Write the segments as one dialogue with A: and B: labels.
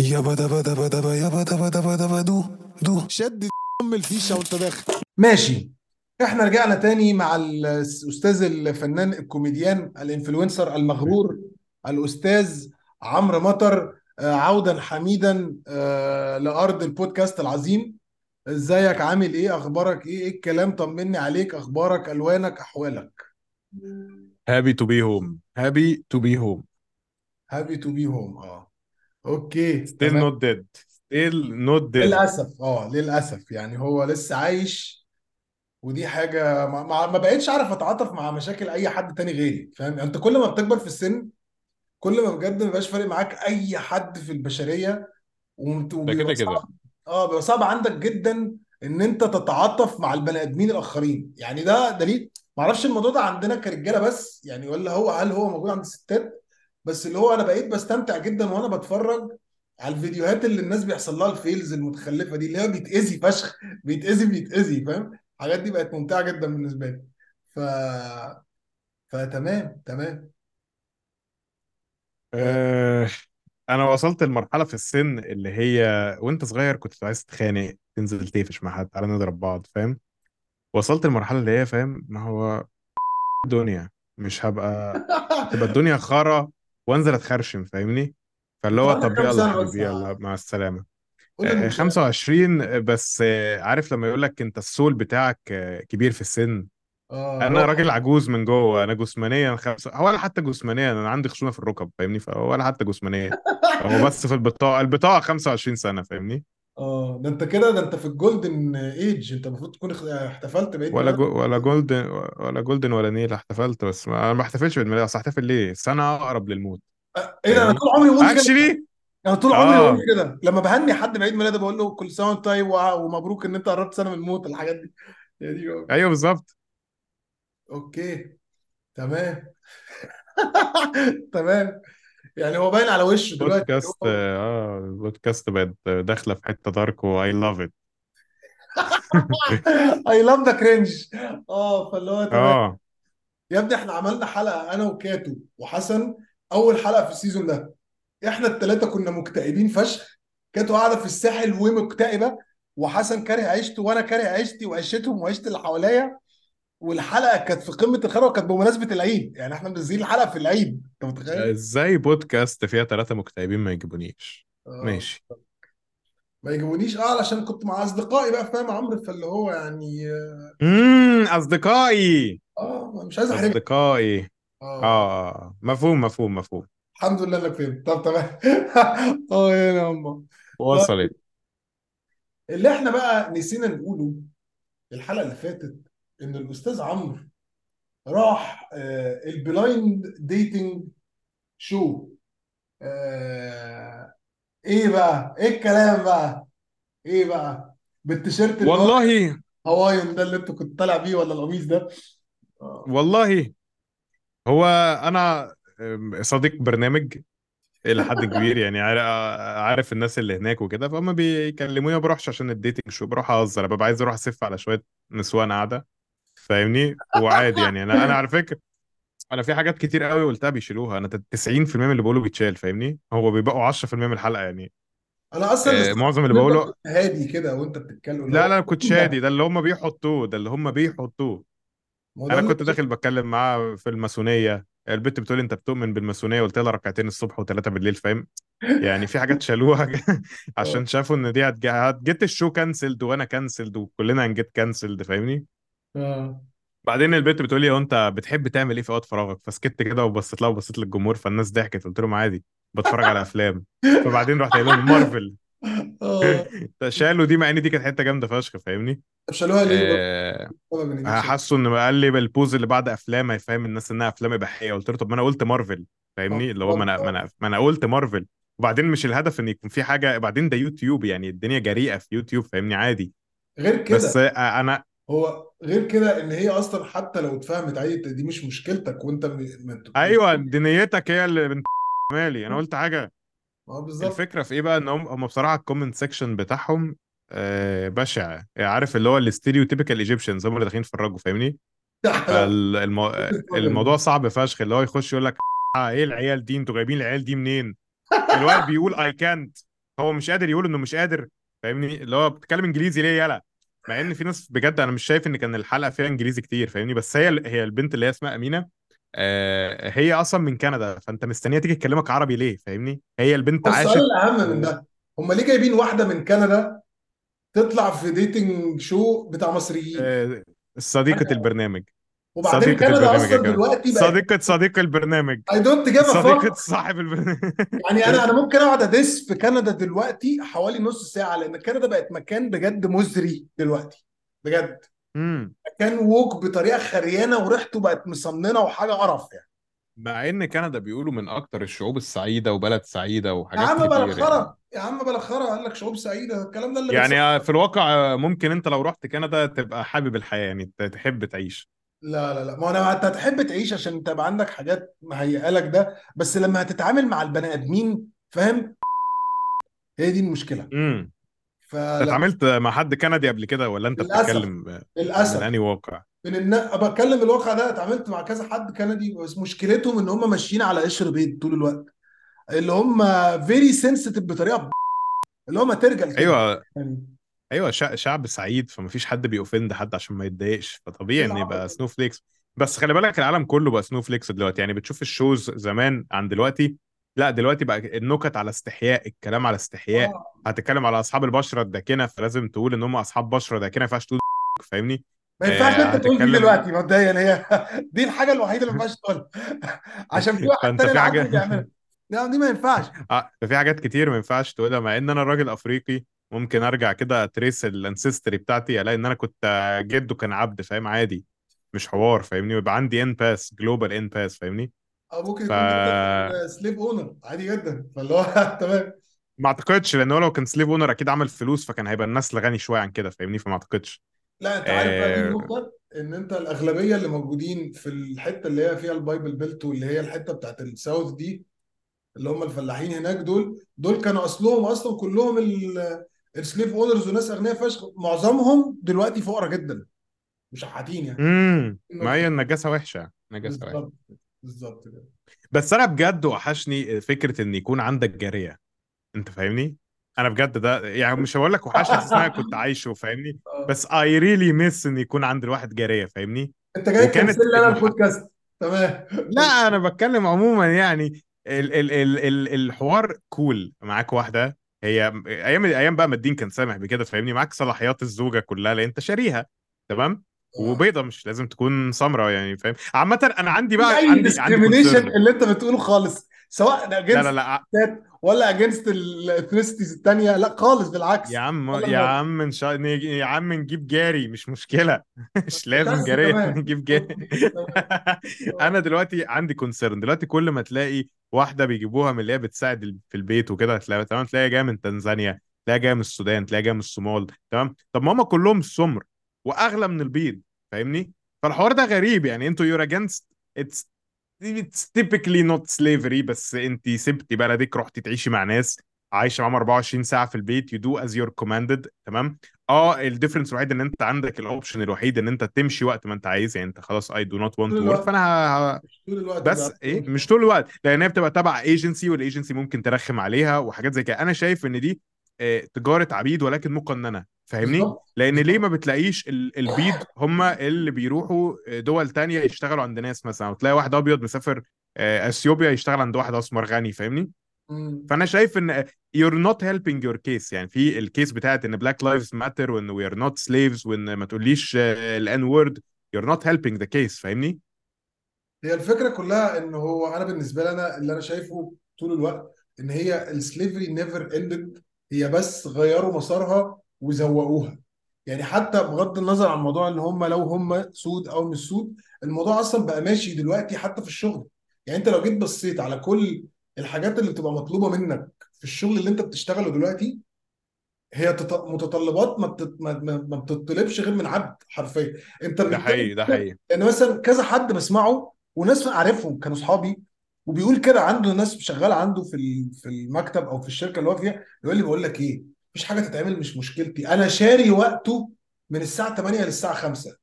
A: يابا دبا دبا دبا يابا دبا دبا دبا دو دو.
B: شد ام الفيشة وانت داخل.
C: ماشي. إحنا رجعنا تاني مع الأستاذ الفنان ال comedian ال influencer المغرور الأستاذ عمرو مطر آه، عودا حميدا آه، لأرض البودكاست العظيم. إزيك؟ عامل إيه؟ أخبارك إيه؟ إيه الكلام؟ طمني عليك. أخبارك؟ ألوانك؟ أحوالك؟
B: happy to be home happy to be home
C: happy to be home آه. okay
B: still
C: تمام.
B: not dead still not dead
C: للأسف آه للأسف. يعني هو لسه عايش ودي حاجة ما, ما ما بقتش أعرف أتعاطف مع مشاكل أي حد تاني غيري فاهم؟ يعني أنت كل ما بتكبر في السن كل ما بجد ما بيبقاش فارق معاك أي حد في البشرية ومت-
B: ده كده
C: وبيبقى
B: كده.
C: صعب. آه بيبقى صعب عندك جدا إن أنت تتعاطف مع البني آدمين الآخرين. يعني ده دليل ما أعرفش الموضوع ده عندنا كرجالة بس يعني ولا هو هل هو موجود عند الستات بس اللي هو أنا بقيت بستمتع جدا وأنا بتفرج على الفيديوهات اللي الناس بيحصل لها الفيلز المتخلفة دي اللي هو بيتأذي فشخ بيتأذي بيتأذي فاهم؟ الحاجات دي بقت ممتعة جدا بالنسبة لي. ف فتمام تمام آه،
B: أنا وصلت لمرحلة في السن اللي هي وأنت صغير كنت عايز تتخانق تنزل تقفش مع حد تعالى نضرب بعض فاهم؟ وصلت للمرحله اللي هي فاهم؟ ما هو الدنيا مش هبقى تبقى الدنيا خرا وانزل اتخرشم فاهمني؟ فاللي هو
C: عندك
B: طب يلا حبيبي يلا مع
C: السلامة.
B: آه،
C: المشكلة
B: 25 بس آه، عارف لما يقول لك انت السول بتاعك آه، كبير في السن؟ آه
C: أنا
B: راجل عجوز من جوه أنا جسمانيا خمس... هو ولا حتى جسمانيا أنا عندي خشونة في الركب فاهمني؟ فهو ولا حتى جسمانيا هو بس في البطاقة البطاقة 25 سنة فاهمني؟
C: آه ده أنت كده ده أنت في ال golden age أنت المفروض تكون احتفلت بعيد
B: ولا
C: ميلادك.
B: جو... ولا golden ولا golden ولا نيل احتفلت بس ما... أنا ما احتفلش بعيد ميلادي اصل احتفل ليه؟ سنة أقرب للموت.
C: إيه ده؟ أنا
B: فاهمني
C: طول عمري بقول كده.
B: actually
C: أنا طول عمري بقول
B: آه
C: كده. لما بهني حد بعيد ميلاده بقول له كل سنة وأنت طيب وع- ومبروك إن أنت قربت سنة من الموت الحاجات دي. يا دي.
B: أيوه بالظبط.
C: okay. تمام. تمام. يعني هو باين على وشه دلوقتي
B: بودكاست آه البودكاست بقت داخلة في حتة dark و I love
C: it I love the cringe آه فاللي هو تمام.
B: آه.
C: يا ابني إحنا عملنا حلقة أنا وكاتو وحسن أول حلقة في ال season ده. إحنا الثلاثه كنا مكتئبين فشخ. كانت قاعدة في الساحل ومكتئبة وحسن كاره عيشته وأنا كاره عيشتي وعيشتهم وعيشت اللي حواليا. والحلقة كانت في قمة الخير وكانت بمناسبة العيد. يعني إحنا منزلين الحلقة في العيد انت متخيل؟
B: إزاي بودكاست فيها ثلاثة مكتئبين ما يجيبونيش.
C: آه.
B: ماشي.
C: ما يجيبونيش. آه علشان كنت مع أصدقائي بقى فاهم عمرو؟ فاللي هو يعني
B: امم أصدقائي.
C: آه مش عايز أحرجك.
B: أصدقائي.
C: آه.
B: آه مفهوم مفهوم مفهوم.
C: الحمد لله إنك فهمت. طب تمام. آه يا أمه.
B: وصلت.
C: طيب اللي إحنا بقى نسينا نقوله الحلقة اللي فاتت إن الأستاذ عمرو راح آه ال blind dating show آه إيه بقى؟ إيه الكلام بقى؟ إيه بقى؟ بالتيشيرت اللي هو
B: والله.
C: هوايون ده اللي أنت كنت طالع بيه ولا القميص ده؟ آه.
B: والله. هو أنا صديق برنامج إلى حد كبير يعني عارف, عارف الناس اللي هناك وكده فهم بيكلموني ما بروحش عشان ال dating show بروح أهزر ببقى عايز أروح أسف على شوية نسوان قاعدة. فاهمني؟ وعادي يعني. أنا أنا على فكرة أنا في حاجات كتير قوي قلتها بيشيلوها. أنا 90% من اللي بقوله بيتشال فاهمني؟ هو بيبقوا 10% من الحلقة يعني.
C: أنا أصلا
B: آه، معظم اللي بقوله
C: كنت هادي كده وأنت بتتكلم.
B: لا لا كنت
C: مين
B: شادي.
C: ده
B: اللي هم بيحطوه ده اللي هم بيحطوه.
C: ما هو ده
B: أنا
C: اللي
B: كنت داخل بتكلم معاه في الماسونية. البت بتقول أنت بتؤمن بالماسونية؟ قلت لها ركعتين الصبح وثلاثه بالليل فاهم؟ يعني في حاجات شالوها
C: آه.
B: عشان شافوا إن دي هت- هت get ال show cancelled وأنا cancelled وكلنا هن get cancelled فاهمني؟
C: آه.
B: بعدين البت بتقول لي هو انت بتحب تعمل إيه في وقت فراغك؟ فسكت كده وبصيت لها وبصيت للجمهور فالناس ضحكت. قلت لهم عادي بتفرج على أفلام. فبعدين رحت قايل لهم مارفل
C: آه.
B: شالوا دي مع إن دي كانت حتة جامدة فشخ فاهمني؟
C: طب شالوها ليه برضه؟
B: آه،
C: سبب إن دي
B: قال لي بال pause اللي بعد أفلام هيفهم الناس إنها أفلام إباحية. قلت له طب ما أنا قلت مارفل
C: آه
B: فاهمني اللي هو ما أنا ما. أنا ما أنا قلت مارفل وبعدين مش الهدف إن يكون في حاجة بعدين ده يوتيوب يعني الدنيا جريئة في يوتيوب فاهمني؟ عادي.
C: غير
B: بس
C: كده
B: آه، أنا
C: هو غير كده إن هي أصلا حتى لو اتفهمت عادي دي مش مشكلتك وأنت م... م... أيوه
B: دي نيتك هي اللي بنت مالي. أنا قلت حاجة.
C: ما هو بالظبط.
B: الفكرة في إيه بقى؟ إن هم هم بصراحة ال comment section بتاعهم آه، بشع. يعني عارف اللي هو ال stereotypical Egyptians هم اللي داخلين يتفرجوا فاهمني؟ فالموضوع صعب فشخ. اللي هو يخش يقول لك إيه العيال دي؟ أنتوا جايبين العيال دي منين؟ الواد بيقول اي كانت هو مش قادر يقول إنه مش قادر فاهمني؟ اللي هو بتتكلم إنجليزي ليه يلا مع إن في ناس بجد أنا مش شايف إن كان الحلقة فيها إنجليزي كتير فاهمني؟ بس هي هي البنت اللي هي اسمها أمينة آه هي أصلا من كندا فأنت مستنيه تيجي تكلمك عربي ليه فاهمني؟ هي البنت
C: والسؤال
B: عاشت
C: الأهم من. ده هم ليه جايبين واحدة من كندا تطلع في dating show بتاع مصريين؟
B: آه صديقة البرنامج.
C: وبعدين
B: صديقة
C: كندا
B: البرنامج
C: أصلا
B: يا
C: دلوقتي بقت
B: صديقه صديق البرنامج.
C: I don't give a
B: صديقة
C: fuck
B: صاحب البرنامج.
C: يعني أنا أنا ممكن أقعد أ diss في كندا دلوقتي حوالي نص ساعة لأن كندا بقت مكان بجد مزري دلوقتي. بجد.
B: امم
C: مكان woke بطريقة خريانة وريحته بقت مصننه وحاجة قرف يعني.
B: مع إن كندا بيقولوا من أكتر الشعوب السعيدة وبلد سعيدة
C: يا
B: وحاجات
C: عم بلا
B: كتير يعني.
C: خرا. يا عم بلا خرا قال لك شعوب سعيدة. الكلام ده اللي بيحصل.
B: يعني في الواقع ممكن أنت لو رحت كندا تبقى حابب الحياة يعني تحب تعيش.
C: لا لا لا. ما أنا أنت هتحب تعيش عشان أنت يبقى عندك حاجات مهيئة لك ده بس لما هتتعامل مع البني آدمين فاهم؟ هي دي المشكلة.
B: امم اتعاملت مع حد كندي قبل كده ولا أنت
C: للأسف.
B: بتتكلم من
C: للاسف
B: أنهي واقع؟
C: من النا... بتكلم الواقع ده اتعاملت مع كذا حد كندي بس مشكلتهم إن هم ماشيين على قشر بيض طول الوقت. اللي هم very sensitive بطريقة اللي هم trigger كده.
B: أيوه.
C: يعني
B: أيوه شع- شعب سعيد فمفيش حد بي offend حد عشان ما يتضايقش فطبيعي
C: إن
B: يبقى snowflakes بس خلي بالك العالم كله بقى snowflakes دلوقتي. يعني بتشوف ال shows زمان عن دلوقتي لا دلوقتي بقى النكت على استحياء الكلام على استحياء.
C: آه.
B: هتتكلم على أصحاب البشرة الداكنة فلازم تقول إن هم أصحاب بشرة داكنة ما ينفعش تقول فاهمني؟
C: ما ينفعش
B: آه
C: أنت تقول دي
B: هتتكلم
C: دلوقتي مبدئيا هي دي الحاجة الوحيدة اللي ما ينفعش تقولها. عشان في واحد
B: فأنت
C: تاني
B: في حاجة
C: بيعملها. لا دي ما ينفعش.
B: آه، ففي حاجات كتير ما ينفعش تقولها مع إن أنا راجل أفريقي. ممكن ارجع كده ا trace ال ancestry بتاعتي الاقي ان أنا كنت جده كان عبد فاهم؟ عادي مش حوار فاهمني؟ ويبقى عندي N pass global N pass فاهمني؟
C: أو ممكن
B: ف
C: يكون slave owner عادي جدا فاللي هو تمام.
B: ما اعتقدش لأن هو لو كان slave owner أكيد عمل فلوس فكان هيبقى النسل غني شوية عن كده فاهمني؟ فما اعتقدش.
C: لا أنت عارف بقى دي
B: آه...
C: النقطه إن أنت الأغلبية اللي موجودين في الحتة اللي هي فيها ال Bible Belt واللي هي الحتة بتاعت ال south دي اللي هم الفلاحين هناك دول دول كانوا أصلهم أصلا كلهم ال- ال slave owners وناس اغنياء فشخ معظمهم دلوقتي فقراء جدا مشحاتين يعني.
B: امم ما هي النجاسة وحشة. نجاسة وحشة.
C: بالظبط كده.
B: بس أنا بجد وحشني فكرة إن يكون عندك جارية. أنت فاهمني؟ أنا بجد ده يعني مش هقول لك وحشني إن أنا كنت عايشه فاهمني؟
C: آه.
B: بس I really miss إن يكون عند الواحد جارية فاهمني؟
C: أنت جاي
B: وكانت
C: لي
B: أنا.
C: البودكاست. تمام.
B: لا أنا بتكلم عموما يعني ال ال ال ال الحوار cool معاك واحدة. هي أيام أيام بقى ما الدين كان سامح بكده فاهمني؟ معاك صلاحيات الزوجة كلها لأن أنت شاريها تمام؟
C: آه.
B: وبيضة مش لازم تكون سمراء يعني فاهم؟ عامه أنا عندي بقى عندي عندي discrimination
C: اللي أنت بتقوله خالص سواء
B: لا لا لا
C: ولا against ال ethnicities الثانية لا خالص بالعكس.
B: يا عم يا عم إن شاء... يا عم نجيب جاري مش مشكلة. مش لازم
C: تمام.
B: نجيب جاري. أنا دلوقتي عندي concern دلوقتي كل ما تلاقي واحدة بيجيبوها من اللي هي بتساعد في البيت وكده تلاقي تمام تلاقيها جاية من تنزانيا تلاقيها جاية من السودان تلاقيها جاية من الصومال تمام. طب ما هم كلهم سمر وأغلى من البيض فاهمني؟ فالحوار ده غريب يعني. أنتوا you're against it's it's typically not slavery بس انت سبتي بلدك رحتي تعيشي مع ناس عايشة معاهم 24 ساعة في البيت you do as you're commanded تمام؟ آه ال difference الوحيد إن أنت عندك ال option الوحيد إن أنت تمشي وقت ما أنت عايز يعني أنت خلاص not want
C: طول
B: to work.
C: الوقت.
B: فأنا ه...
C: مش طول الوقت
B: بس
C: ده
B: إيه؟ مش طول الوقت لأن هي بتبقى تبع agency وال agency ممكن ترخم عليها وحاجات زي كده. أنا شايف إن دي تجارة عبيد ولكن مقننة فاهمني؟ لأن ليه ما بتلاقيش ال- البيض هم اللي بيروحوا دول تانية يشتغلوا عند ناس مثلا وتلاقي واحد أبيض مسافر آه، أثيوبيا يشتغل عند واحد أسمر غني فاهمني. فأنا شايف إن you're not helping your case يعني في ال case بتاعت إن black lives matter وإن we are not slaves وإن ما تقوليش ال N word you're not helping the case فاهمني؟
C: هي الفكرة كلها إن هو أنا بالنسبة لي أنا اللي أنا شايفه طول الوقت إن هي ال slavery never ended هي بس غيروا مسارها وزوقوها. يعني حتى بغض النظر عن موضوع إن هم لو هم سود أو مش سود الموضوع أصلا بقى ماشي دلوقتي حتى في الشغل. يعني أنت لو جيت بصيت على كل الحاجات اللي بتبقى مطلوبة منك في الشغل اللي أنت بتشتغله دلوقتي هي تط- متطلبات ما بتت... ما بتطلبش غير من عبد حرفيا. أنت
B: ده حقيقي ده حقيقي.
C: يعني مثلا كذا حد بسمعه وناس اعرفهم كانوا أصحابي وبيقول كده عنده ناس شغاله عنده في في المكتب أو في الشركة اللي هو فيها يقول لي بقول لك إيه مفيش حاجة تتعمل مش مشكلتي. أنا شاري وقته من الساعة 8 للساعة 5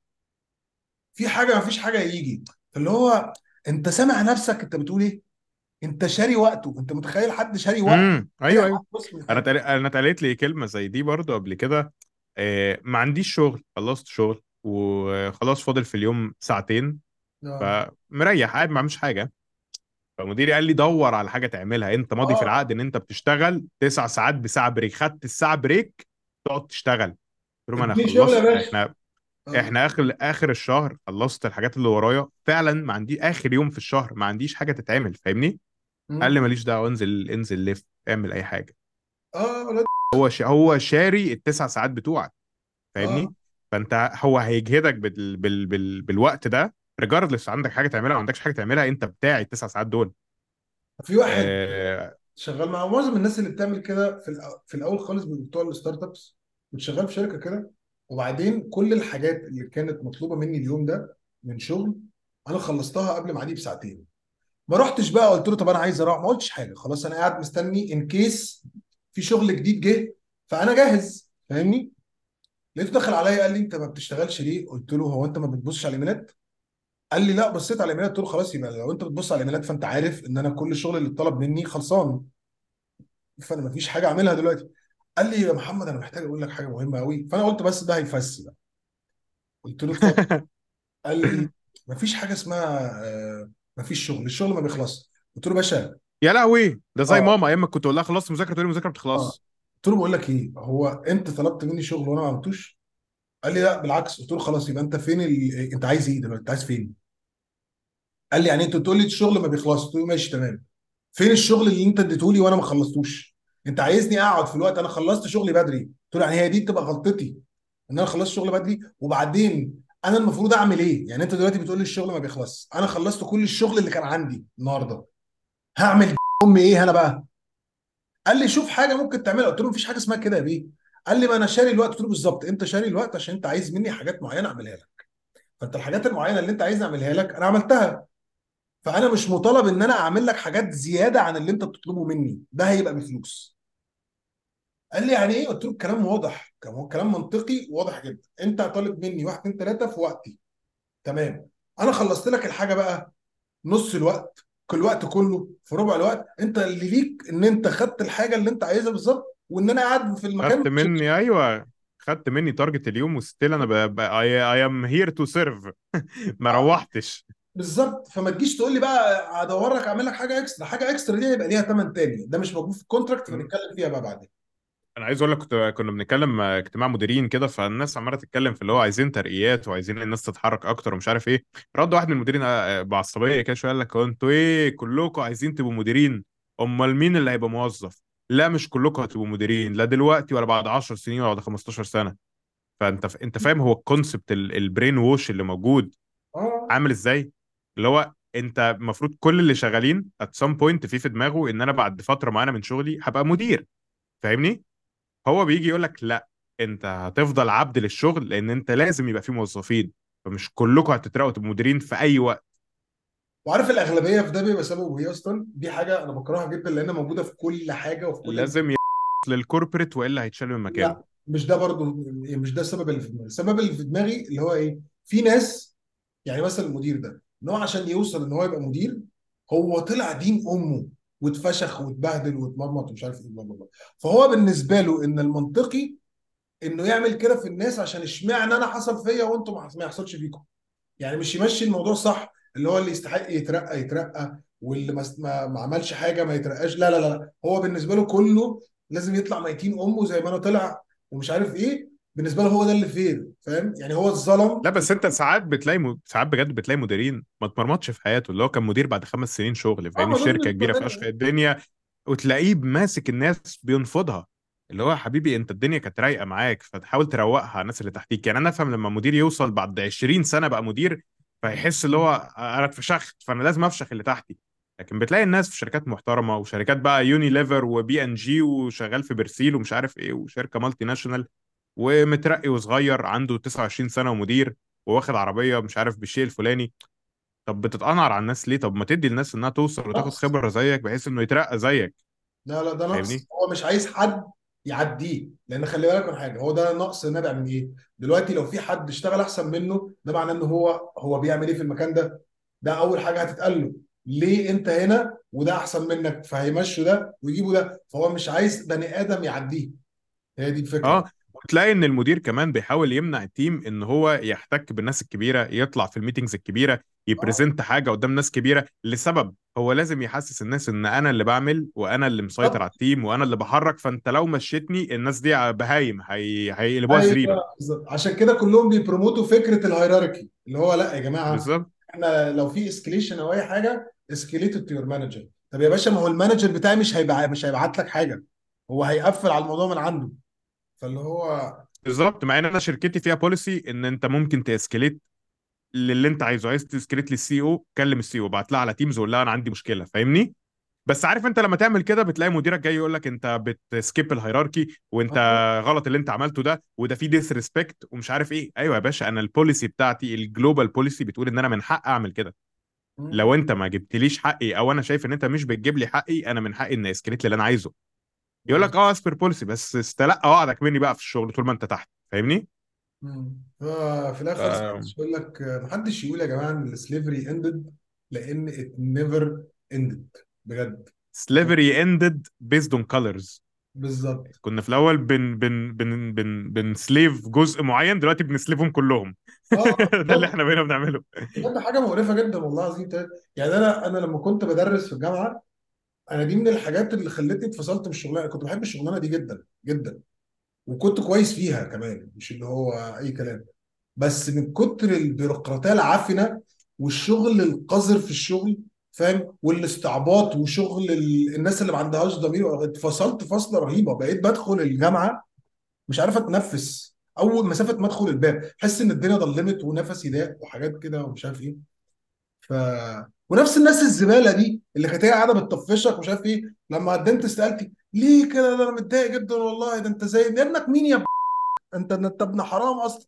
C: في حاجة مفيش حاجة يجي. فاللي هو أنت سامع نفسك أنت بتقول إيه؟ أنت شاري وقته. أنت متخيل حد شاري وقت
B: امم
C: شاري أيوه.
B: أيوه
C: أنا
B: اتقال- أنا اتقالت لي كلمة زي دي برضو قبل كده. آه، ما عنديش شغل خلصت شغل وخلاص فاضل في اليوم ساعتين.
C: آه.
B: فمريح قاعد ما بعملش حاجة. فمديري قال لي دور على حاجة تعملها. انت ماضي في
C: آه.
B: العقد ان انت بتشتغل تسع ساعات بساعة break. خدت الساعة break تقعد تشتغل. قلت لهم
C: أنا
B: خلصت. إحنا
C: آه.
B: إحنا آخر آخر الشهر خلصت الحاجات اللي ورايا. فعلا ما عندي آخر يوم في الشهر ما عنديش حاجة تتعمل فاهمني؟ قال لي. ماليش دعوة انزل انزل لف اعمل أي
C: حاجة. آه
B: هو ش... هو شاري التسع ساعات بتوعك
C: آه.
B: فاهمني فأنت هو هيجهدك بال... بال... بال... بالوقت ده regardless عندك حاجة تعملها ما عندكش حاجة تعملها أنت بتاعي التسع ساعات دول.
C: في واحد
B: آه...
C: شغال مع معظم الناس اللي بتعمل كده في الأ- في الأول خالص بتوع ال startups كنت شغال في شركة كده وبعدين كل الحاجات اللي كانت مطلوبة مني اليوم ده من شغل أنا خلصتها قبل ميعادي بساعتين. ما رحتش بقى قلت له طب أنا عايز أروح ما قلتش حاجة خلاص أنا قاعد مستني ان كيس في شغل جديد جه فأنا جاهز فاهمني؟ لقيته دخل عليا قال لي أنت ما بتشتغلش ليه؟ قلت له هو أنت ما بتبصش على الإيميلات؟ قال لي لا بصيت على الايميلات قلت له خلاص يبقى لو أنت بتبص على الايميلات فأنت عارف إن أنا كل الشغل اللي اتطلب مني خلصان. فأنا ما فيش حاجة أعملها دلوقتي. قال لي يا محمد أنا محتاج أقول لك حاجة مهمة قوي فأنا قلت بس ده هيفس بقى. قلت له اتفضل. قال لي ما فيش حاجة اسمها آه، ما فيش شغل الشغل ما بيخلصش قلت له باشا.
B: يا لهوي ده زي
C: آه.
B: ماما أيام ما كنت أقول لها خلصت مذاكرة تقول لي مذاكرة
C: آه.
B: بتخلص
C: قلت له بقول لك إيه هو أنت طلبت مني شغل وأنا ما عملتوش؟ قال لي لا بالعكس. قلت له خلاص يبقى انت فين ال... انت عايز إيه دلوقتي؟ انت عايز فين؟ قال لي يعني انت بتقول لي الشغل ما بيخلصش قلت له ماشي تمام. فين الشغل اللي انت اديته لي وأنا ما خلصتوش؟ انت عايزني اقعد في الوقت؟ أنا خلصت شغلي بدري. قلت له يعني هي دي تبقى غلطتي ان أنا خلصت شغل بدري. وبعدين أنا المفروض اعمل إيه؟ يعني انت دلوقتي بتقول لي الشغل ما بيخلص. أنا خلصت كل الشغل اللي كان عندي النهارده. هعمل امي إيه أنا بقى؟ قال لي شوف حاجة ممكن تعملها. قلت له مفيش حاجة اسمها كده يا بيه. قال لي ما أنا شاري الوقت. قلت له بالظبط. أنت شاري الوقت عشان أنت عايز مني حاجات معينة أعملها لك. فأنت الحاجات المعينة اللي أنت عايزني أعملها لك أنا عملتها. فأنا مش مطالب إن أنا أعمل لك حاجات زيادة عن اللي أنت بتطلبه مني. ده هيبقى بفلوس. قال لي يعني إيه؟ قلت له الكلام واضح. كلام منطقي واضح جدا. أنت طالب مني واحد اتنين تلاتة في وقتي. تمام. أنا خلصت لك الحاجة بقى. نص الوقت كل الوقت كله في ربع الوقت. أنت اللي ليك إن أنت خدت الحاجة اللي أنت عايزها بالظبط. وإن أنا قاعد في المكان
B: خدت مني أيوه خدت مني target اليوم و still أنا. I am here to serve. ما
C: آه،
B: روحتش.
C: بالظبط. فما تجيش تقول لي بقى هدور لك أعمل لك حاجة extra حاجة extra دي هيبقى ليها ثمن تاني. ده مش موجود في ال contract فنتكلم فيها بقى بعدين.
B: أنا عايز أقول لك كنت كنا بنتكلم اجتماع مديرين كده فالناس عمالة تتكلم في اللي هو عايزين ترقيات وعايزين الناس تتحرك أكتر ومش عارف إيه. رد واحد من المديرين آه، بعصبية كده شوية قال لك هو أنتوا إيه؟ كلكم عايزين تبقوا مديرين. أمال مين اللي هيبقى موظف؟ لا مش كلكم هتبقوا مديرين لا دلوقتي ولا بعد 10 سنين ولا بعد 15 سنة. فأنت ف... أنت فاهم هو الكونسبت البرين ووش اللي موجود
C: آه.
B: عامل إزاي؟ اللي هو أنت المفروض كل اللي شغالين at some point في في دماغه إن أنا بعد فترة معينة من شغلي هبقى مدير. فاهمني؟ هو بيجي يقول لك لا أنت هتفضل عبد للشغل لأن أنت لازم يبقى في موظفين. فمش كلكم هتترقوا تبقوا مديرين في أي وقت.
C: وعارف الأغلبية في ده بيبقى سببه إيه أصلا دي حاجة أنا بكرهها جدا لأنها موجودة في كل حاجة وفي كل
B: لازم يبص للكوربريت والا هيتشال من مكانه.
C: لا مش ده برضو مش ده السبب اللي في دماغي. السبب اللي في دماغي اللي هو إيه؟ في ناس يعني مثلا المدير ده إن هو عشان يوصل إن هو يبقى مدير هو طلع دين أمه واتفشخ واتبهدل واتمرمط ومش عارف إيه بلا بلا. فهو بالنسبة له إن المنطقي إنه يعمل كده في الناس عشان اشمعنى أنا حصل فيا وأنتم ما ما يحصلش فيكم. يعني مش يمشي الموضوع صح اللي هو اللي يستحق يترقى يترقى واللي ما ما عملش حاجة ما يترقاش. لا لا لا. هو بالنسبة له كله لازم يطلع ميتين أمه زي ما أنا طلع ومش عارف إيه. بالنسبة له هو ده اللي فير فاهم؟ يعني هو اتظلم
B: لا بس أنت ساعات بتلاقي م... ساعات بجد بتلاقي مديرين ما اتمرمطش في حياته اللي هو كان مدير بعد خمس سنين شغل
C: ما دول شركة
B: كبيرة
C: مهم
B: فشخ الدنيا. وتلاقيه ماسك الناس بينفضها. اللي هو يا حبيبي أنت الدنيا كانت رايقة معاك فتحاول تروقها على الناس اللي تحتيك. يعني أنا أفهم لما مدير يوصل بعد 20 سنة بقى مدير فيحس اللي هو أنا اتفشخت فأنا لازم أفشخ اللي تحتي. لكن بتلاقي الناس في شركات محترمة وشركات بقى Unilever و P&G وشغال في Persil ومش عارف إيه وشركة multinational ومترقي وصغير عنده 29 سنة ومدير وواخد عربية مش عارف بالشيء الفلاني. طب بتتقنعر على الناس ليه؟ طب ما تدي الناس إنها توصل وتاخد خبرة زيك بحيث إنه يترقى زيك.
C: لا لا ده نقص. هو مش عايز حد يعديه. لأن خلي بالك من حاجة هو ده نقص نابع من إيه؟ دلوقتي لو في حد اشتغل أحسن منه ده معناه إن هو هو بيعمل إيه في المكان ده؟ ده أول حاجة هتتقال له. ليه أنت هنا وده أحسن منك؟ فهيمشوا ده ويجيبوا ده. فهو مش عايز بني آدم يعديه. هي دي الفكرة.
B: آه. وتلاقي إن المدير كمان بيحاول يمنع ال team إن هو يحتك بالناس الكبيرة يطلع في ال meetings
C: الكبيرة
B: آه. ي present حاجة قدام ناس كبيرة لسبب هو لازم يحسس الناس إن أنا اللي بعمل وأنا اللي مسيطر على ال team وأنا اللي بحرك فأنت لو مشيتني الناس دي بهايم هي... هيقلبوها زريبه
C: بالظبط عشان كده كلهم بي promote وا فكرة ال hierarchy اللي هو لأ يا جماعة
B: بالظبط.
C: إحنا لو في escalation أو أي حاجة escalate to your manager طب يا باشا ما هو ال manager بتاعي مش هيبع... مش هيبعت لك حاجة هو هيقفل على الموضوع من عنده. فاللي هو
B: بالظبط مع إن أنا شركتي فيها policy إن أنت ممكن ت escalate للي أنت عايزه. عايز ت escalate لل CEO كلم ال CEO ابعت لها على Teams وقول لها أنا عندي مشكلة فاهمني؟ بس عارف أنت لما تعمل كده بتلاقي مديرك جاي يقول لك أنت بت skip ال
C: hierarchy وأنت أه.
B: غلط اللي أنت عملته ده وده فيه disrespect ومش عارف إيه. أيوه يا باشا أنا ال policy بتاعتي ال global policy بتقول إن أنا من حق أعمل كده. لو أنت ما جبتليش حقي أو أنا شايف إن أنت مش بتجيب لي حقي أنا من حقي ان escalate اللي أنا عايزه. يقول لك آه as per policy بس استلقى وعدك مني بقى في الشغل طول ما انت تحت فاهمني؟
C: مم. ففي الآخر
B: ف...
C: يقول لك محدش يقول يا جماعة إن ال slavery ended لأن it never ended بجد.
B: Slavery ended based on colors.
C: بالظبط.
B: كنا في الأول بن بن بن بن بن slave جزء معين دلوقتي بن slave هم كلهم.
C: آه
B: ده اللي إحنا بقينا بنعمله.
C: بجد حاجة مقرفة جدا والله العظيم. يعني أنا أنا لما كنت بدرس في الجامعة أنا دي من الحاجات اللي خلتني اتفصلت من الشغلانة. كنت بحب الشغلانة دي جدا جدا. وكنت كويس فيها كمان مش اللي هو أي كلام. بس من كتر البيروقراطية العفنه والشغل القذر في الشغل فاهم؟ والاستعباط وشغل ال- الناس اللي ما عندهاش ضمير اتفصلت فصلة رهيبة. بقيت بدخل الجامعة مش عارف أتنفس. أول مسافة ما أدخل الباب احس إن الدنيا ضلمت ونفسي ضاق وحاجات كده ومش عارف إيه. ف ونفس الناس الزبالة دي اللي كانت هي قاعدة بتطفشك ومش عارف إيه لما قدمت استقالتي ليه كده؟ ده أنا متضايق جدا والله ده أنت زي يا ابنك مين يا ب... أنت أنت ابن حرام أصلا.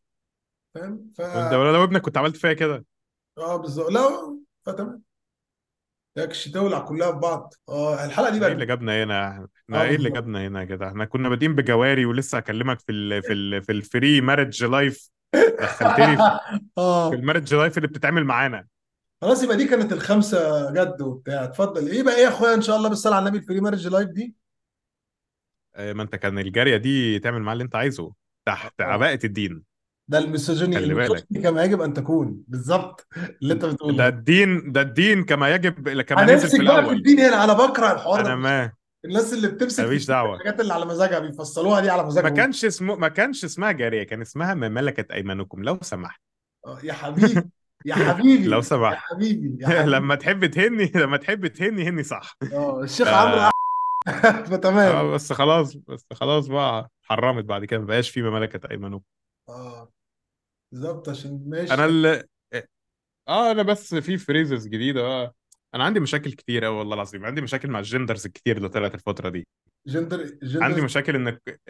C: فاهم؟ ف
B: وانت ولا لو ابنك كنت عملت فيها كده.
C: آه بالظبط. لا فتمام. ياكش تولع كلها في بعض. آه الحلقة دي
B: إحنا إيه اللي
C: بقى
B: جابنا هنا؟ إحنا
C: آه
B: إيه اللي جابنا هنا كده إحنا كنا بادئين بجواري ولسه هكلمك في ال في ال في ال free marriage life دخلتني في في المارج لايف اللي بتتعمل معانا.
C: خلاص يبقى دي كانت الخمسة جد وبتاع. اتفضل. إيه بقى إيه يا إخويا؟ إن شاء الله بالصلاة على النبي الفري مارج لايف دي.
B: آه، ما أنت كان الجارية دي تعمل معاه اللي أنت عايزه تحت
C: آه.
B: عباءة الدين.
C: ده الميسوجيني
B: خلي بالك.
C: الميسوجيني كما يجب أن تكون. بالظبط اللي أنت بتقوله.
B: ده الدين ده الدين كما يجب كما نزل في
C: هنمسك بقى في
B: الأول.
C: الدين هنا أنا بكرة الحوار ده.
B: أنا ما
C: الناس اللي بتمسك
B: أنا
C: في
B: ماليش دعوة.
C: الحاجات اللي على مزاجها بيفصلوها دي على
B: ما
C: مزاجهم
B: كانش اسمه ما كانش اسمها جارية كان اسمها ما ملكت أيمانكم لو سمحت.
C: آه، يا حبيبي. يا
B: لو
C: حبيبي يا
B: سمحت.
C: حبيبي يا حبيبي.
B: لما تحب تهني لما تحب تهني هني صح.
C: آه الشيخ
B: ف...
C: عمرو فتمام.
B: آه بس خلاص بس خلاص بقى حرمت بعد كده ما بقاش في ما ملكت ايمانكم
C: آه بالظبط عشان
B: أنا
C: ماشي
B: ال... آه أنا بس في فريزز جديدة. آه أنا عندي مشاكل كتير قوي والله العظيم. عندي مشاكل مع الجندرز الكتير اللي طلعت الفترة دي.
C: جندر
B: عندي
C: جندر
B: مشاكل انك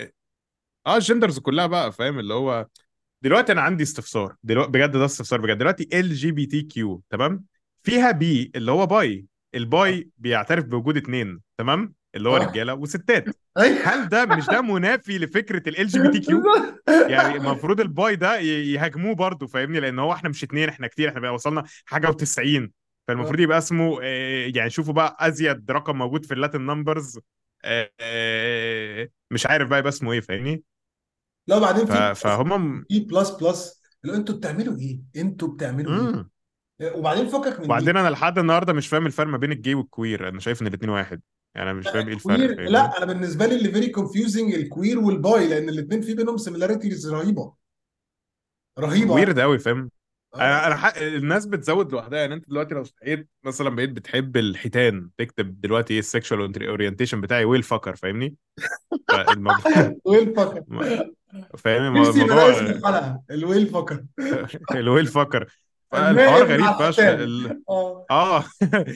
B: آه ال genders كلها بقى فاهم؟ اللي هو دلوقتي أنا عندي استفسار. دلوقتي بجد ده استفسار بجد. دلوقتي ال LGBTQ تمام؟ فيها B اللي هو bi. ال bi بيعترف بوجود اتنين تمام؟ اللي هو
C: آه.
B: رجالة وستات.
C: أيوه.
B: هل ده مش ده منافي لفكرة ال LGBTQ يعني المفروض ال bi ده يهاجموه برضه فاهمني؟ لأن هو إحنا مش اتنين إحنا كتير إحنا بقى وصلنا حاجة و90 فالمفروض يبقى اسمه آه، يعني شوفوا بقى أزيد رقم موجود في ال Latin numbers مش عارف بقى يبقى اسمه إيه فاهمني؟
C: لا بعدين
B: ف-
C: في
B: فهم
C: في plus plus. اللي هو أنتوا بتعملوا إيه؟ أنتوا بتعملوا إيه؟
B: امم
C: وبعدين فكك من دي.
B: وبعدين أنا لحد النهارده مش فاهم الفرق ما بين ال gay وال queer أنا شايف ان الاثنين واحد. يعني أنا مش فاهم إيه الفرق
C: لا أنا بالنسبة لي اللي very confusing ال queer وال bi لأن الاثنين في بينهم similarities رهيبه. رهيبه.
B: weird قوي فاهم؟ أنا
C: آه.
B: أنا حق... الناس بتزود لوحدها. يعني انت دلوقتي لو صحيت مثلا بقيت بتحب الحيتان تكتب دلوقتي إيه ال sexual orientation بتاعي whale fucker فاهمني؟ فالموضوع
C: whale fucker.
B: فاهم؟ الموضوع
C: ال whale fucker.
B: ال whale fucker.
C: النائب
B: غريب فشخ. ال... آه.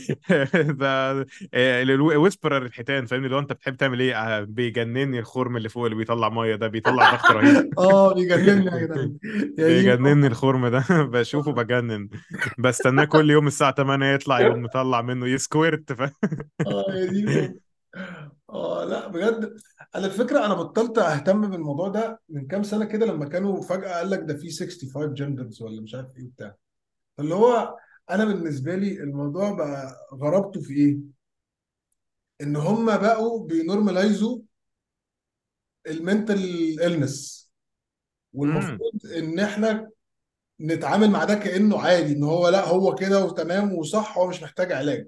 B: ده ال whisperer الحيتان فاهمني؟ لو أنت بتحب تعمل إيه؟ آه، بيجنني الخرم اللي فوق اللي بيطلع مية ده بيطلع ضغط رهيب.
C: آه بيجنني يا جدعان.
B: بيجنني الخرم ده. بشوفه بجنن. بستناه كل يوم الساعة 8 يطلع يقوم مطلع منه. ي squirt ف...
C: آه يا دين آه لا بجد. أنا الفكرة أنا بطلت أهتم بالموضوع ده من كام سنة كده لما كانوا فجأة قال لك ده في 65 جندرز ولا مش عارف إيه بتاع اللي هو أنا بالنسبة لي الموضوع بقى غرابته في إيه؟ إن هم بقوا بينورماليزوا المنتال النس والمفروض إن إحنا نتعامل مع ده كأنه عادي إن هو لا هو كده وتمام وصح هو مش محتاج علاج.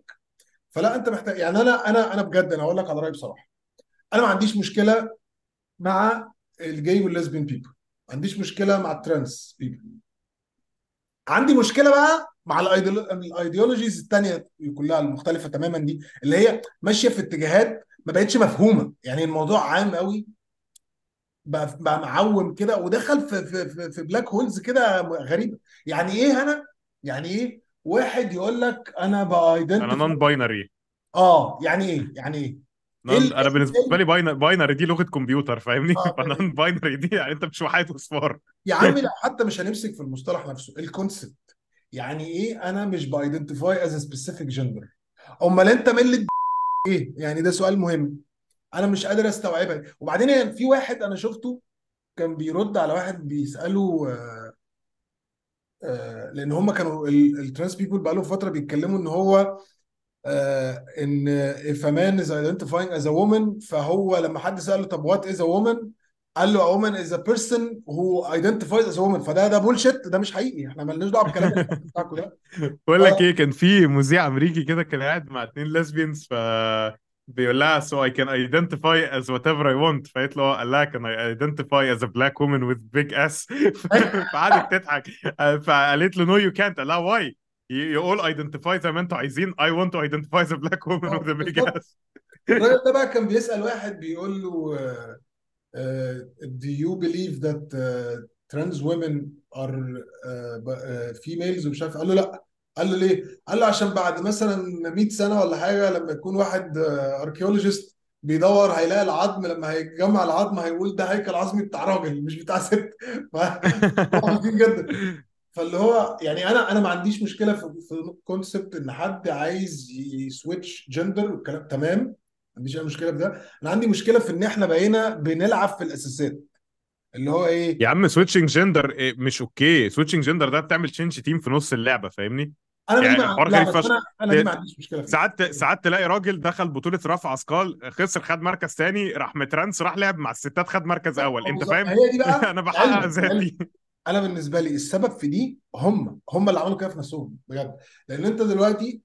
C: فلا انت محتاج يعني أنا أنا أنا بجد أنا أقول لك على رأيي بصراحة. أنا ما عنديش مشكلة مع ال gay وال lesbian people ما عنديش مشكلة مع ال trans people عندي مشكلة بقى مع ال ideologies التانية كلها المختلفة تماما دي اللي هي ماشية في اتجاهات ما بقتش مفهومة. يعني الموضوع عام قوي بقى معوم كده ودخل في في في, في black holes كده غريبة. يعني إيه أنا يعني إيه؟ واحد يقول لك أنا
B: أنا
C: بأيدنتيفاي
B: نون باينري
C: آه يعني إيه؟ يعني إيه؟
B: non
C: ال-
B: أنا بالنسبة
C: إيه-
B: لي binary دي لغة كمبيوتر فاهمني؟
C: آه،
B: ف non binary دي يعني أنت مش وحيد أصفار.
C: يا عمي لا حتى مش هنمسك في المصطلح نفسه ال concept يعني إيه؟ أنا مش ب identify as specific gender أمال أنت ملة إيه؟ يعني ده سؤال مهم. أنا مش قادر أستوعبها. وبعدين يعني في واحد أنا شفته كان بيرد على واحد بيسأله آه، لأن هم كانوا ال trans people بقالهم فترة بيتكلموا إن هو آه، إن if a man is identifying as a woman فهو لما حد سأله طب what is a woman قال له a woman is a person who identifies as a woman. فده ده bullshit ده مش حقيقي. إحنا مالناش دعوة بالكلام بتاعكم ده.
B: بقول لك إيه كان في مذيع أمريكي كده كان قاعد مع اتنين lesbians ف بيقول لها so I can identify as whatever I want فقالت له قال لها can I identify as a black woman with big ass فقعدت تضحك فقالت له no you can't قال لها why you you all identify زي ما انتوا عايزين I want to identify as a black woman
C: آه،
B: with a big
C: بالظبط
B: ass
C: الراجل ده بقى كان بيسأل واحد بيقول له آه، آه، do you believe that uh, trans women are uh, ب- uh, females ومش عارف قال له لا قال له ليه؟ قال له عشان بعد مثلا 100 سنة ولا حاجة لما يكون واحد archeologist بيدور هيلاقي العظم لما هيجمع العظم هيقول ده هيكل عظمي بتاع راجل مش بتاع ست. عظيم جدا. فاللي هو يعني أنا أنا ما عنديش مشكلة في في concept إن حد عايز ي switch gender والكلام تمام؟ ما عنديش أي مشكلة في ده. أنا عندي مشكلة في إن إحنا بقينا بنلعب في الأساسات. اللي هو إيه؟
B: يا عم switching gender مش okay. switching gender ده بتعمل change team في نص اللعبة فاهمني؟
C: أنا
B: يعني
C: مع... بس
B: فشخ
C: أنا أنا دي ما عنديش مشكلة.
B: ساعات ساعات تلاقي راجل دخل بطولة رفع أثقال خسر خد مركز تاني راح م trans راح لعب مع الستات خد مركز أنت
C: بالظبط.
B: فاهم؟
C: هي دي بقى
B: أنا بحقق ذاتي.
C: أنا بالنسبة لي السبب في دي هم هم اللي عملوا كده في نفسهم بجد. لأن أنت دلوقتي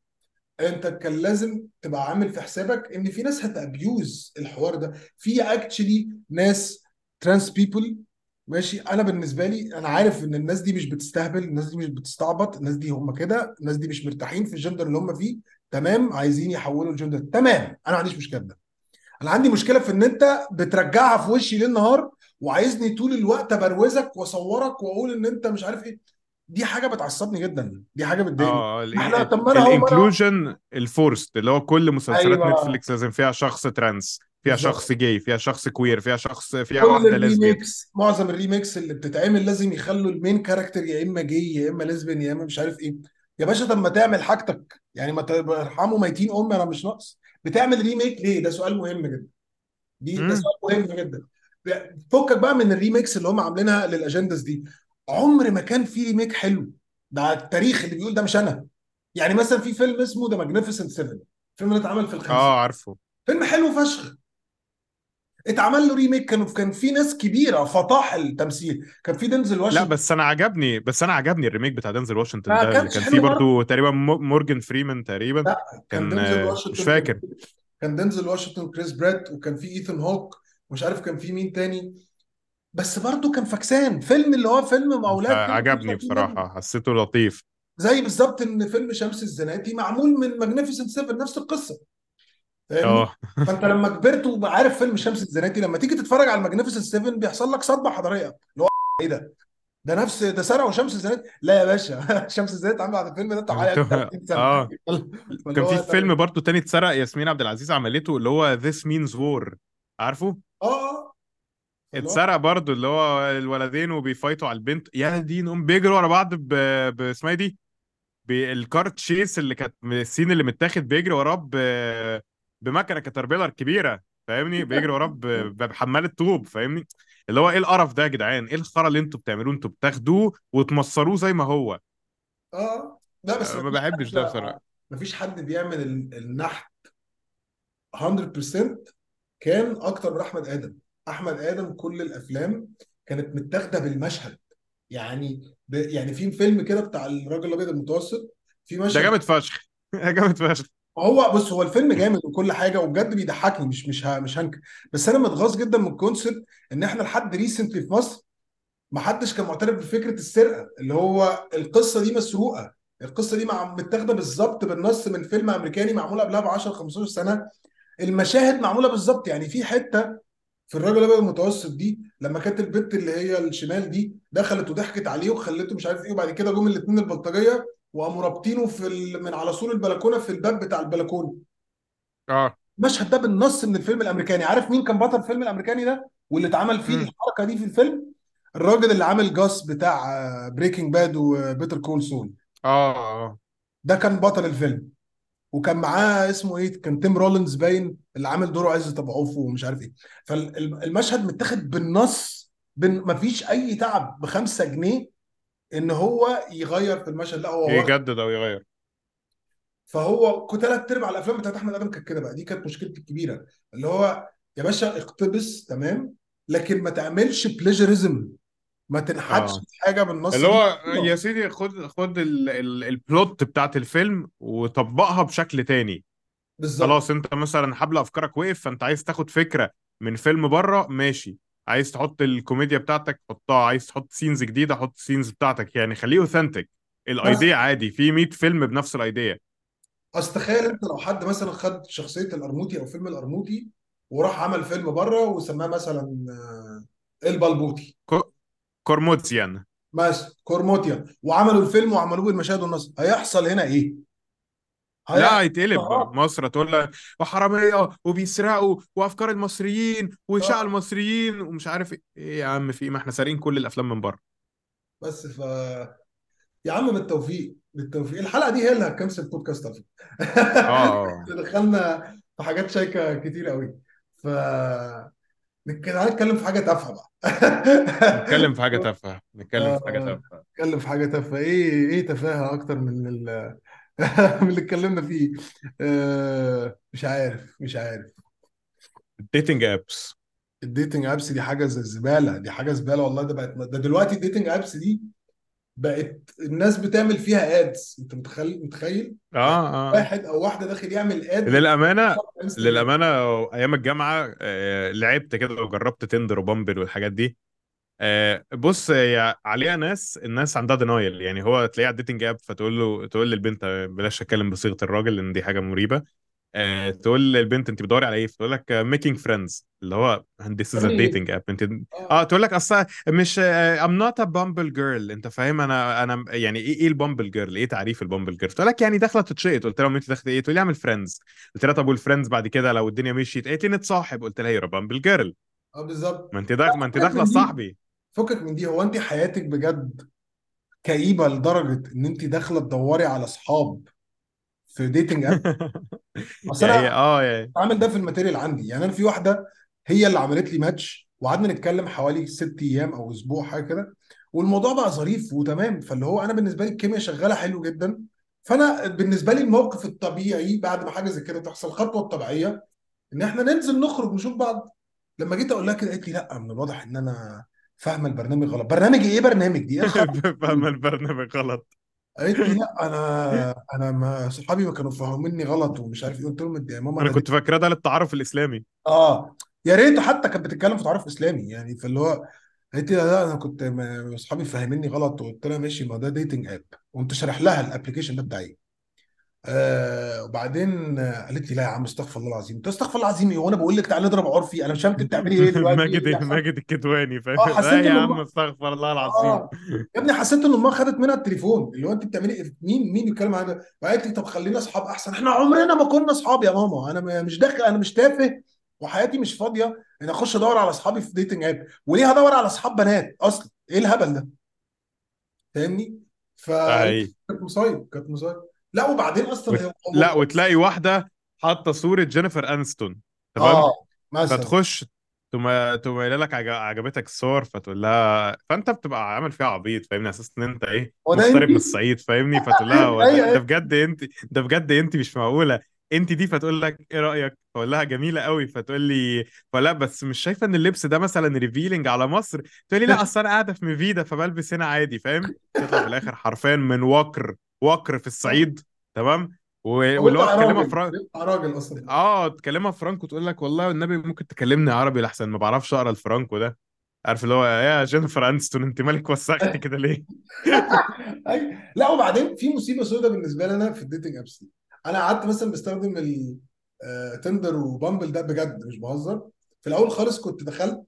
C: أنت كان لازم تبقى عامل في حسابك إن في ناس هت abuse الحوار ده. في actually ناس trans people ماشي. أنا بالنسبة لي أنا عارف إن الناس دي مش بتستهبل الناس دي مش بتستعبط الناس دي هم كده الناس دي مش مرتاحين في الجندر اللي هم فيه. تمام عايزين يحولوا الجندر. تمام أنا ما عنديش مشكلة ده. أنا عندي مشكلة في إن أنت بترجعها في وشي ليل نهار وعايزني طول الوقت أبروزك وأصورك وأقول إن أنت مش عارف إيه. دي حاجة بتعصبني جدا. دي حاجة بتضايقني.
B: آه
C: إحنا طب ما أنا
B: الانكلوجن الفورست اللي هو كل مسلسلات
C: أيوه.
B: نتفليكس لازم فيها شخص trans فيها
C: بالظبط.
B: شخص جاي فيها شخص queer فيها شخص فيها
C: كل
B: ليزبيان
C: الريميكس معظم الريميكس اللي بتتعمل لازم يخلوا ال main character يا إما gay يا إما lesbian يا إما مش عارف إيه. يا باشا طب ما تعمل حاجتك. يعني ما ترحموا ميتين أمي أنا مش ناقص. بتعمل remake ليه؟ ده سؤال مهم جدا. دي ده سؤال مهم جدا. فكك بقى من ال remakes اللي هم عاملينها لل agendas دي. عمر ما كان في remake حلو. ده التاريخ اللي بيقول ده مش أنا. يعني مثلا في فيلم اسمه The Magnificent 7 الفيلم ده اتعمل في الخمسين.
B: آه عارفه.
C: فيلم حلو فشخ. اتعمل له remake كانوا كان في ناس كبيرة فطاح التمثيل. كان في دينزل
B: لا
C: واشنطن.
B: بس أنا عجبني بس أنا عجبني الريميك بتاع دنزل واشنطن ده. كان فيه
C: برضه.
B: تقريبا مو- مورجان فريمان تقريبا.
C: لا كان
B: كان مش فاكر.
C: كان دينزل واشنطن وكريس برات وكان في إيثان هوك ومش عارف كان في مين تاني. بس برضه كان فكسان فيلم اللي هو فيلم أولاد كده
B: عجبني
C: 35 نجم
B: بصراحة. حسيته لطيف.
C: زي بالظبط إن فيلم شمس الزناتي معمول من ماجنيفيسنت 7 نفس القصة. فاهمني؟
B: آه.
C: فانت لما كبرت وعارف فيلم شمس الزناتي لما تيجي تتفرج على الماجنيفيسنت 7 بيحصل لك صدمة حضارية. اللي هو إيه ده؟ ده نفس ده سرقوا شمس الزناتي. لا يا باشا شمس الزناتي عامل على الفيلم ده بتاع 30
B: سنة.
C: آه.
B: كان في فيلم برضو تاني اتسرق ياسمين عبد العزيز عملته اللي هو This Means War. عارفه؟
C: آه هو
B: اتسرق برضو اللي هو الولدين وبيفايتوا على البنت. يا دين أم بيجروا ورا بعض ب... ب... اسمها إيه دي؟ بالكارت شيس اللي كانت السين اللي متاخد بيجري وراه ب... بمكنة كتربيلر كبيرة فاهمني؟ بيجري وراه ب... بحمالة طوب فاهمني؟ اللي هو إيه القرف ده يا جدعان؟ إيه الخرا اللي أنتوا بتعملوه؟ أنتوا بتاخدوه وتمصروه زي ما هو.
C: آه لا بس
B: ما بحبش ده بصراحة.
C: مفيش حد بيعمل ال- النحت 100% كان أكتر من أحمد آدم. أحمد آدم كل الأفلام كانت متاخدة بالمشهد. يعني ب... يعني في فيلم كده بتاع الراجل الأبيض المتوسط في
B: ده
C: مشهد
B: جامد فشخ. جامد فشخ.
C: هو بص هو الفيلم جامد وكل حاجة وبجد بيضحكني مش مش ه... مش هنكر. بس أنا متغاظ جدا من ال concept إن إحنا لحد recently في مصر ما حدش كان معترف بفكرة السرقة اللي هو القصة دي مسروقة. القصة دي مع... متاخدة بالظبط بالنص من فيلم أمريكاني معمول قبلها ب 10 15 سنة. المشاهد معمولة بالظبط يعني في حتة في الراجل الأبيض المتوسط دي لما كانت البت اللي هي الشمال دي دخلت وضحكت عليه وخلته مش عارف إيه وبعد كده جم الاثنين البلطجية. وقاموا رابطينه في ال... من على سور البلكونة في الباب بتاع البلكونة.
B: آه.
C: المشهد ده بالنص من الفيلم الأمريكاني. عارف مين كان بطل الفيلم الأمريكاني ده؟ واللي اتعمل فيه الحركة دي في الفيلم؟ الراجل اللي عامل جاس بتاع بريكنج باد وبيتر كول سول.
B: آه آه.
C: ده كان بطل الفيلم. وكان معاه اسمه إيه؟ كان تيم رولينز باين اللي عامل دوره عزت ابو عوف ومش عارف إيه. فالمشهد متاخد بالنص بن مفيش أي تعب بخمسة جنيه. إن هو يغير في المشهد لا هو
B: يجدد أو يغير.
C: فهو ثلاث أرباع الأفلام بتاعت أحمد آدم كانت كده بقى دي كانت مشكلتي الكبيرة. اللي هو يا باشا اقتبس تمام لكن ما تعملش بليجرزم ما تنحتش
B: آه.
C: في حاجة بالنص
B: اللي هو يا سيدي خد خد ال ال البلوت بتاعت الفيلم وطبقها بشكل تاني.
C: بالظبط.
B: خلاص أنت مثلا حبل أفكارك وقف فأنت عايز تاخد فكرة من فيلم بره ماشي. عايز تحط الكوميديا بتاعتك حطها عايز تحط سينز جديدة حط سينز بتاعتك. يعني خليه اوثنتيك الايديا عادي في 100 فيلم بنفس الايديا
C: اصل تخيل انت لو حد مثلا خد شخصية القرموطي أو فيلم القرموطي وراح عمل فيلم بره وسماه مثلا آه، البلبوطي
B: كو- كورموتسيان.
C: مثلا كورموتيا وعملوا الفيلم وعملوه بالمشاهد والنص. هيحصل هنا إيه؟
B: لا
C: هيحصل
B: هيتقلب
C: ثغرات
B: مصر تقول لك وحراميه وبيسرقوا وأفكار المصريين
C: آه،
B: المصريين ومش عارف إيه. إيه يا عم في إيه؟ ما إحنا سارقين كل الأفلام من بره.
C: بس ف يا عم بالتوفيق بالتوفيق. الحلقة دي هي اللي هتكنسل البودكاست على
B: آه
C: آه. دخلنا في حاجات شيقة كتير قوي ف نتكلم في حاجة تافهة بقى.
B: نتكلم في حاجة تافهة. نتكلم في حاجة
C: آه،
B: تافهة.
C: نتكلم في حاجة تافهة. إيه إيه تفاهه أكتر من ال... من اللي اتكلمنا فيه. آه، مش عارف مش عارف.
B: ال dating apps
C: الديتنج ابس دي حاجة زي الزباله دي حاجة زبالة والله. ده بقت ده دلوقتي الديتنج ابس دي بقت الناس بتعمل فيها ads انت متخيل متخيل؟ آه
B: آه.
C: واحد أو واحدة داخل يعمل
B: ad
C: للأمانة
B: للأمانة أيام الجامعة آه، لعبت كده وجربت Tinder و Bumble والحاجات دي. آه، بص هي عليها ناس الناس عندها denial يعني هو تلاقيه على ال dating app فتقول له تقول للبنت بلاش اتكلم بصيغة الراجل لأن دي حاجة مريبة. آه، تقول للبنت أنت بتدوري على إيه؟ فتقول لك making friends اللي هو
C: يعني إيه
B: dating app. أنت
C: آه.
B: آه تقول لك أصلا مش آه، I'm not a bumble girl. أنت فاهم؟ أنا أنا يعني إيه إيه ال bumble girl إيه تعريف ال bumble girl تقول لك يعني داخلة تتشقط. قلت لها أنت داخلة إيه؟ تقول لي أعمل friends قلت لها طب وال friends بعد كده لو الدنيا مشيت. قالت لي نتصاحب. قلت لها يا bumble girl
C: آه بالظبط.
B: ما
C: أنت
B: داخله ما
C: أنت داخلة
B: صاحبي.
C: فكك من دي هو انت حياتك بجد كئيبة لدرجة إن انت داخلة تدوري على أصحاب في dating app أصل
B: يعني
C: أنا
B: آه يعني.
C: عامل ده في ال material عندي. يعني أنا في واحدة هي اللي عملت لي ماتش وقعدنا نتكلم حوالي ست أيام أو أسبوع حاجة كده. والموضوع بقى ظريف وتمام. فاللي هو أنا بالنسبة لي الكيمياء شغالة حلو جدا. فأنا بالنسبة لي الموقف الطبيعي بعد ما حاجة زي كده تحصل الخطوه الطبيعيه إن إحنا ننزل نخرج نشوف بعض. لما جيت أقول لها كده قالت لي لأ من الواضح إن أنا فاهمه البرنامج غلط. برنامج إيه برنامج دي إيه الخطوه
B: فاهم البرنامج غلط.
C: قالت لي لا أنا أنا ما صحابي ما كانوا فاهميني غلط ومش عارف إيه. قلت لهم يا ماما أنا
B: كنت فاكراه ده للتعارف الإسلامي.
C: آه. يا ريت حتى كانت بتتكلم في تعارف إسلامي. يعني فاللي هو قالت لي لا أنا كنت اصحابي فاهميني غلط وقلت لها ماشي ما ده dating app وانت شارح لها ال application ده بتاعي. آه وبعدين آه، قالت لي لا يا عم استغفر الله العظيم. لها استغفر الله العظيم إيه وأنا بقول لك تعالى نضرب عرفي أنا مش فاهم انت بتعملي إيه دلوقتي
B: ماجد ماجد الكدواني
C: آه
B: فاهم؟
C: حسيت
B: يا عم. استغفر الله العظيم.
C: آه يا ابني حسيت إن أمها خدت منها التليفون اللي هو أنت بتعملي إيه؟ مين مين بيتكلم معايا ده؟ وقالت لي طب خلينا أصحاب أحسن. إحنا عمرنا ما كنا أصحاب يا ماما أنا مش داخل أنا مش تافه وحياتي مش فاضية ان أخش أدور على أصحابي في dating app وليه هدور على أصحاب بنات أصلا؟ إيه الهبل ده؟ فاهمني؟
B: حقيقي.
C: كانت مصايب كانت مصايب. لا وبعدين أصلا
B: وت... لا وتلاقي واحدة حاطة صورة جينيفر أنستون تمام؟
C: آه مثلا.
B: فتخش تقوم تقوم قايلة لك عج- عجبتك الصور فتقول لها فأنت بتبقى عامل فيها عبيط فاهمني؟ على أساس
C: إن أنت إيه
B: مغترب من الصعيد فاهمني؟ فتقول لها ده,
C: أيوه
B: ده بجد انت ده بجد انت مش معقولة. انت دي فتقول لك إيه رأيك؟ فأقول لها جميلة قوي فتقول لي فلا بس مش شايفة إن اللبس ده مثلا revealing على مصر؟ تقول لي لا أصل أنا قاعدة في ميفيدا فبلبس هنا عادي فاهم؟ تطلع في الآخر حرفيا من وكر. وكر في الصعيد تمام؟ واللي هو تكلمها
C: يطلع راجل أصلا.
B: آه تكلمها فرانكو تقول لك والله والنبي ممكن تكلمني عربي لحسن ما بعرفش أقرأ الفرانكو ده. عارف اللي هو يا جينيفر أنستون أنت مالك وسختي كده ليه؟
C: أي. لا وبعدين في مصيبة سوداء بالنسبة لي أنا في ال dating apps. دي أنا قعدت مثلا بستخدم التندر وبامبل ده بجد مش بهزر. في الأول خالص كنت دخلت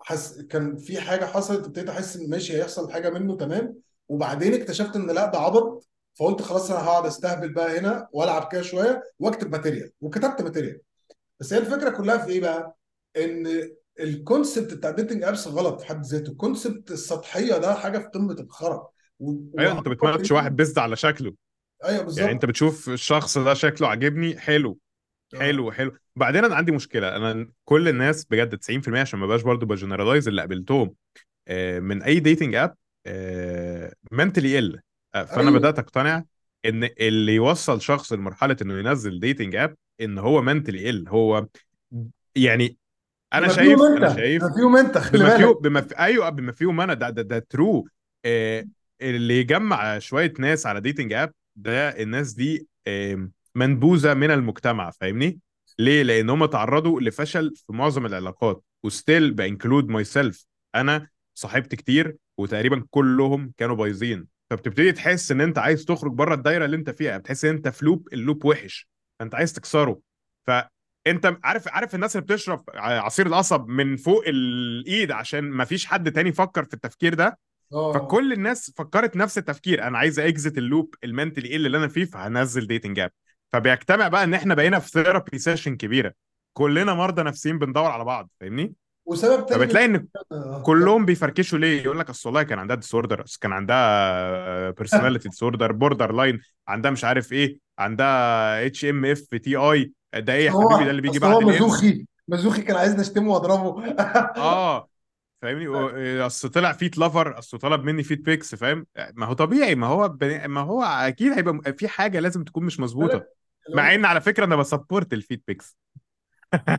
C: حس كان في حاجة حصلت ابتديت أحس إن ماشي هيحصل حاجة منه تمام؟ وبعدين اكتشفت إن لا ده عبط. فقلت خلاص أنا هقعد أستهبل بقى هنا وألعب كده شوية وأكتب material وكتبت material بس هي الفكرة كلها في إيه بقى؟ إن ال concept بتاع ال dating apps غلط في حد ذاته. ال concept السطحية ده حاجة في قمة الخرا. و-
B: أيوه
C: أنت
B: بتماتش واحد based على شكله.
C: أيوه
B: يعني أنت
C: بالظبط
B: بتشوف الشخص ده شكله عاجبني حلو
C: آه.
B: حلو حلو. بعدين أنا عندي مشكلة. أنا كل الناس بجد 90% عشان ما بقاش برضه ب generalize اللي قابلتهم آه، من أي dating app mentally ill فأنا
C: أيوه.
B: بدأت أقتنع إن اللي يوصل شخص لمرحلة إنه ينزل dating app إن هو mentally ill هو يعني أنا
C: بما
B: شايف أنا شايف
C: بما فيهم انت خلي
B: بما
C: بالك.
B: بما في أيوه بما فيهم أنا ده ده, ده true آه اللي يجمع شوية ناس على dating app ده الناس دي آه منبوذة من المجتمع فاهمني؟ ليه؟ لأن هم تعرضوا لفشل في معظم العلاقات. و still ب include myself أنا صاحبت كتير وتقريبا كلهم كانوا بايظين. فبتبتدي تحس إن أنت عايز تخرج بره الدايرة اللي أنت فيها. بتحس إن أنت في loop ال loop وحش. فانت عايز تكسره. فانت عارف عارف الناس اللي بتشرب عصير القصب من فوق الإيد عشان ما فيش حد تاني فكر في التفكير ده؟
C: آه.
B: فكل الناس فكرت نفس التفكير. أنا عايز exit ال loop ال mentally إيه اللي أنا فيه فهنزل dating app فبيجتمع بقى إن إحنا بقينا في therapy session كبيرة. كلنا مرضى نفسيين بندور على بعض. فاهمني؟
C: وسبب تاني
B: فبتلاقي إن
C: آه.
B: كلهم بيفركشوا ليه؟ يقول لك اصل والله كان عندها disorder كان عندها personality disorder borderline عندها مش عارف إيه عندها اتش ام اف تي اي ده إيه يا حبيبي؟ ده
C: هو
B: اللي بيجي
C: هو
B: بعد الإنس.
C: مزوخي مزوخي كان عايزني اشتمه وأضربه.
B: آه فاهمني؟ و- أصل طلع feet lover أصل طلب مني feet pics فاهم؟ ما هو طبيعي ما هو بني... ما هو أكيد هيبقى في حاجة لازم تكون مش
C: مظبوطة.
B: مع
C: هو
B: إن على فكرة أنا ب support
C: ال feet pics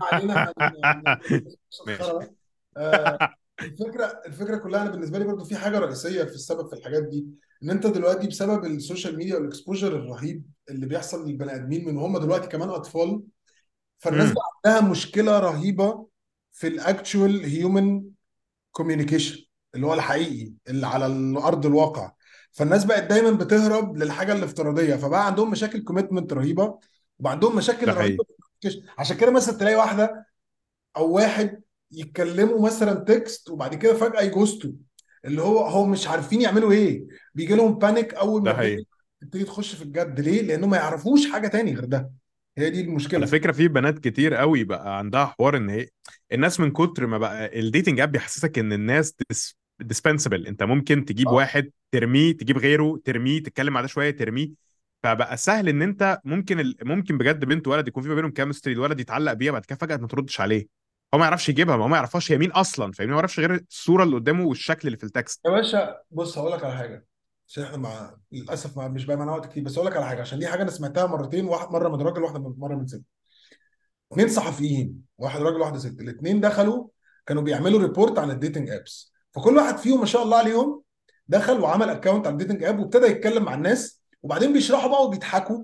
C: علينا
B: ماشي.
C: آه، الفكرة الفكرة كلها أنا بالنسبة لي برضو في حاجة رئيسية في السبب في الحاجات دي إن أنت دلوقتي بسبب ال social media وال exposure الرهيب اللي بيحصل للبني آدمين من هم دلوقتي كمان أطفال فالناس بقى عندها مشكلة رهيبة في ال actual human communication اللي هو الحقيقي اللي على ارض الواقع. فالناس بقت دايما بتهرب للحاجة الافتراضية فبقى عندهم مشاكل commitment رهيبة وعندهم مشاكل
B: ده
C: رهيبة عشان كده مثلا تلاقي واحدة أو واحد يتكلموا مثلا text وبعد كده فجأة ي ghost وا اللي هو هو مش عارفين يعملوا إيه. بيجي لهم panic أول ما
B: ده
C: تبتدي تخش في الجد. ليه؟ لانهم ما يعرفوش حاجة تاني غير ده. هي دي
B: على
C: المشكلة
B: فكرة في بنات كتير قوي بقى عندها حوار إن هي الناس من كتر ما بقى ال dating app بيحسسك إن الناس dispensable أنت ممكن تجيب
C: آه.
B: واحد ترميه تجيب غيره ترميه تتكلم مع ده شوية ترميه. فبقى سهل إن أنت ممكن ال... ممكن بجد بنت ولد يكون في ما بينهم chemistry الولد يتعلق بيها بعد كده فجأة ما تردش عليه. هو ما يعرفش يجيبها ما هو ما يعرفش هي مين أصلا فاهمني؟ ما يعرفش غير الصورة اللي قدامه والشكل اللي في ال text
C: يا باشا بص هقول لك على حاجة. عشان إحنا مع للأسف مع... مش بقى معانا وقت كتير. بس هقول لك على حاجة عشان دي حاجة أنا سمعتها مرتين واحد مرة من راجل واحدة مرة من ست. اثنين صحفيين واحد راجل واحدة ست. الاثنين دخلوا كانوا بيعملوا report عن ال dating apps فكل واحد فيهم ما شاء الله عليهم دخل وعمل account على ال dating app وابتدى يتكلم مع الناس وبعدين بيشرحوا بقى وبيضحكوا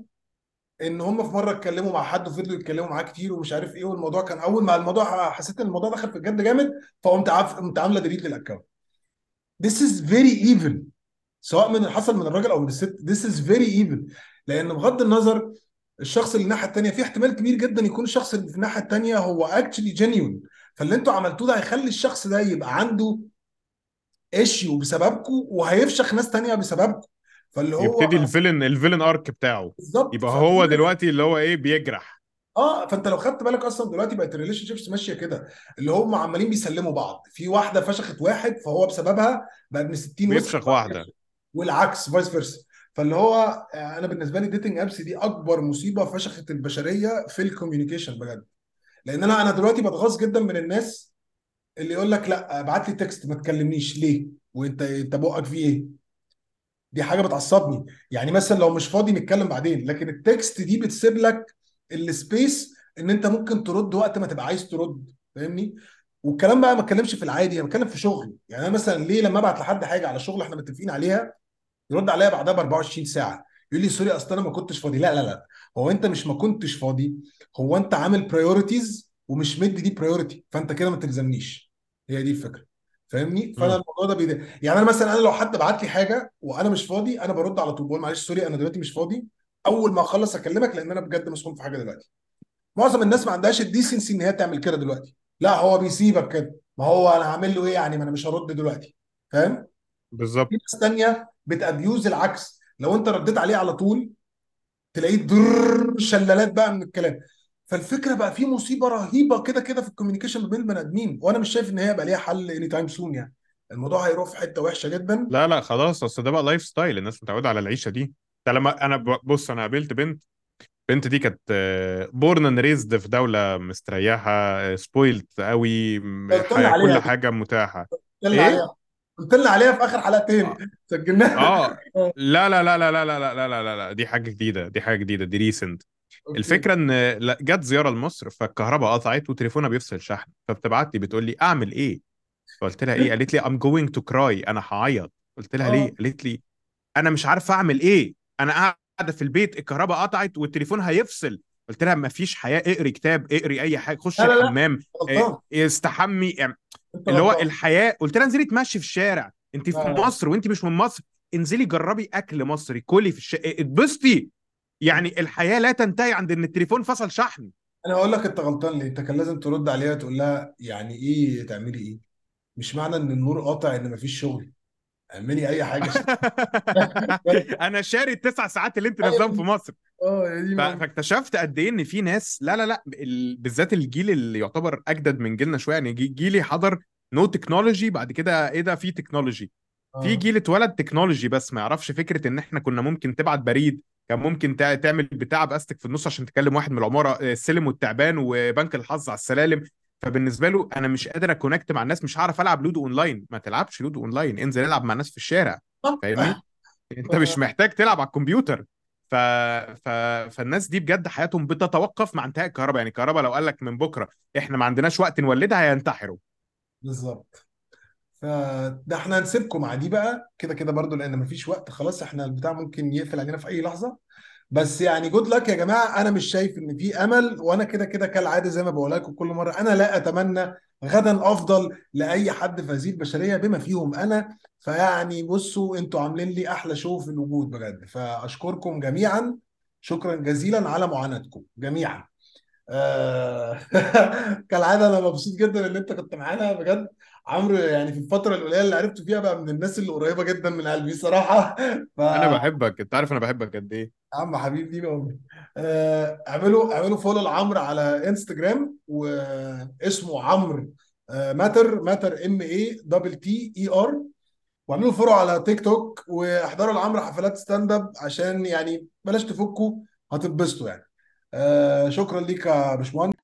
C: إن هم في مرة اتكلموا مع حد وفضلوا يتكلموا معاه كتير ومش عارف إيه والموضوع كان أول ما الموضوع حسيت إن الموضوع دخل في الجد جامد فقمت قمت عاملة delete لل account This is very evil. سواء من اللي حصل من الراجل أو من الست This is very evil. لأن بغض النظر الشخص اللي الناحية الثانية في احتمال كبير جدا يكون الشخص اللي في الناحية الثانية هو actually genuine. فاللي أنتوا عملتوه ده هيخلي الشخص ده يبقى عنده issue بسببكم وهيفشخ ناس تانية بسببكم. فاللي هو
B: يبتدي ال villain ال villain arc بتاعه.
C: بالظبط.
B: يبقى هو دلوقتي اللي هو إيه بيجرح.
C: آه فأنت لو خدت بالك أصلا دلوقتي بقت ال relationships ماشية كده. اللي هم عمالين بيسلموا بعض. في واحدة فشخت واحد فهو بسببها بقى ابن 60 وسخ
B: بيفشخ واحدة.
C: والعكس vice versa فاللي هو آه، أنا بالنسبة لي dating apps دي أكبر مصيبة فشخت البشرية في ال communication بجد. لأن أنا أنا دلوقتي بتغاظ جدا من الناس اللي يقول لك لا ابعت لي text ما تكلمنيش. ليه؟ وأنت أنت بقك فيه إيه؟ دي حاجة بتعصبني. يعني مثلا لو مش فاضي نتكلم بعدين لكن ال text دي بتسيب لك ال space إن أنت ممكن ترد وقت ما تبقى عايز ترد فاهمني؟ والكلام بقى ما اتكلمش في العادي أنا بتكلم في شغلي. يعني أنا مثلا ليه لما أبعت لحد حاجة على شغل إحنا متفقين عليها يرد عليا بعدها ب 24 ساعة. يقول لي sorry أصل أنا ما كنتش فاضي. لا لا لا. هو أنت مش ما كنتش فاضي هو أنت عامل priorities ومش مدي دي priority فأنت كده ما تلزمنيش. هي دي الفكرة. فاهمني؟ فأنا
B: مم.
C: الموضوع ده بيضايق. يعني أنا مثلا أنا لو حد بعت لي حاجة وأنا مش فاضي أنا برد على طول بقول معلش sorry أنا دلوقتي مش فاضي أول ما أخلص أكلمك لأن أنا بجد مسحول في حاجة دلوقتي. معظم الناس ما عندهاش ال decency إن هي تعمل كده دلوقتي. لا هو بيسيبك كده. ما هو أنا هعمل له إيه يعني؟ ما أنا مش هرد دلوقتي. فاهم؟
B: بالظبط.
C: في ناس تانية بت abuse العكس. لو أنت رديت عليه على طول تلاقيه در شلالات بقى من الكلام. فالفكرة بقى في مصيبه رهيبه كده كده في ال communication ما بين البني ادمين وأنا مش شايف ان هي بقى ليها حل anytime soon يعني الموضوع هيروح في حتة وحشه جدا
B: لا لا خلاص اصل ده بقى lifestyle الناس متعوده على العيشه دي ده لما أنا بص أنا قابلت بنت البنت دي كانت born and raised في دوله مستريحه spoiled قوي كل حاجة متاحه
C: قلت لنا
B: إيه
C: عليها قلت لنا عليها في اخر حلقتين
B: آه
C: سجلناها
B: آه.
C: آه
B: لا لا لا لا لا لا لا لا لا لا لا دي حاجة جديده دي حاجة جديده دي
C: recent
B: okay. الفكرة إن جت زيارة لمصر فالكهرباء قطعت وتليفونها بيفصل شحن فبتبعت لي بتقول لي أعمل إيه؟ فقلت لها إيه؟ قالت لي I'm going to cry أنا هعيط. قلت لها ليه؟
C: آه.
B: قالت لي أنا مش عارفه أعمل إيه. أنا قاعدة في البيت الكهرباء قطعت والتليفون هيفصل. قلت لها ما فيش حياة اقري كتاب اقري أي حاجة خش
C: لا لا لا.
B: الحمام إيه، استحمي يعني اللي هو الحياة. قلت لها انزلي تمشي في الشارع. انت في
C: لا
B: مصر وانت مش من مصر انزلي جربي أكل مصري كلي في الشارع اتبسطي. يعني الحياة لا تنتهي عند إن التليفون فصل شحن.
C: أنا هقول لك أنت غلطان ليه؟ أنت كان لازم ترد عليها تقول لها يعني إيه تعملي إيه؟ مش معنى إن النور قاطع إن مفيش شغل. اعملي أي حاجة.
B: أنا شاري التسع ساعات اللي أنت نازلهم في مصر.
C: آه
B: فاكتشفت قد إيه إن في ناس لا لا لا ال... بالذات الجيل اللي يعتبر أجدد من جيلنا شوية يعني جي- جيلي حضر no technology بعد كده إيه ده؟ في technology في
C: آه.
B: جيل اتولد technology بس ما يعرفش فكرة إن إحنا كنا ممكن تبعت بريد كان ممكن تع- تعمل بتاع باستك في النص عشان تكلم واحد من العمارة آه، السلم والتعبان وبنك الحظ على السلالم. فبالنسبة له أنا مش قادر أ connect مع الناس مش هعرف ألعب لودو أونلاين. ما تلعبش لودو أونلاين. انزل العب مع الناس في الشارع. فاهمني؟ انت مش محتاج تلعب على الكمبيوتر. ف... ف... فالناس دي بجد حياتهم بتتوقف مع انتهاء الكهرباء. يعني الكهرباء لو قال لك من بكرة إحنا ما عندناش وقت نولدها هينتحروا.
C: بالظبط. فده إحنا هنسيبكم مع دي بقى كده كده برضو لأن مفيش وقت خلاص إحنا البتاع ممكن يقفل علينا في أي لحظة. بس يعني جود لك يا جماعة أنا مش شايف إن في أمل وأنا كده كده كالعادة زي ما بقول لكم كل مرة أنا لا أتمنى غدا أفضل لأي حد في هذه البشريه بما فيهم أنا. فيعني بصوا أنتوا عاملين لي أحلى شو في الوجود بجد. فأشكركم جميعا شكرا جزيلا على معاناتكم جميعا. آه، كالعادة أنا مبسوط جدا إن أنت كنت معانا بجد. عمرو يعني في الفترة القليلة اللي عرفته فيها بقى من الناس اللي قريبة جدا من قلبي صراحة. ف
B: أنا بحبك. أنت عارف أنا بحبك قد إيه.
C: عم حبيبي امي آه، اعملوا اعملوا follow لعمرو على انستجرام واسمه عمرو آه، ماتر ماتر M A double T A R واعملوا follow على تيك توك واحضروا لعمرو حفلات stand up عشان يعني بلاش تفكوا هتتبسطوا يعني. آه، شكرا ليك يا باشمهندس.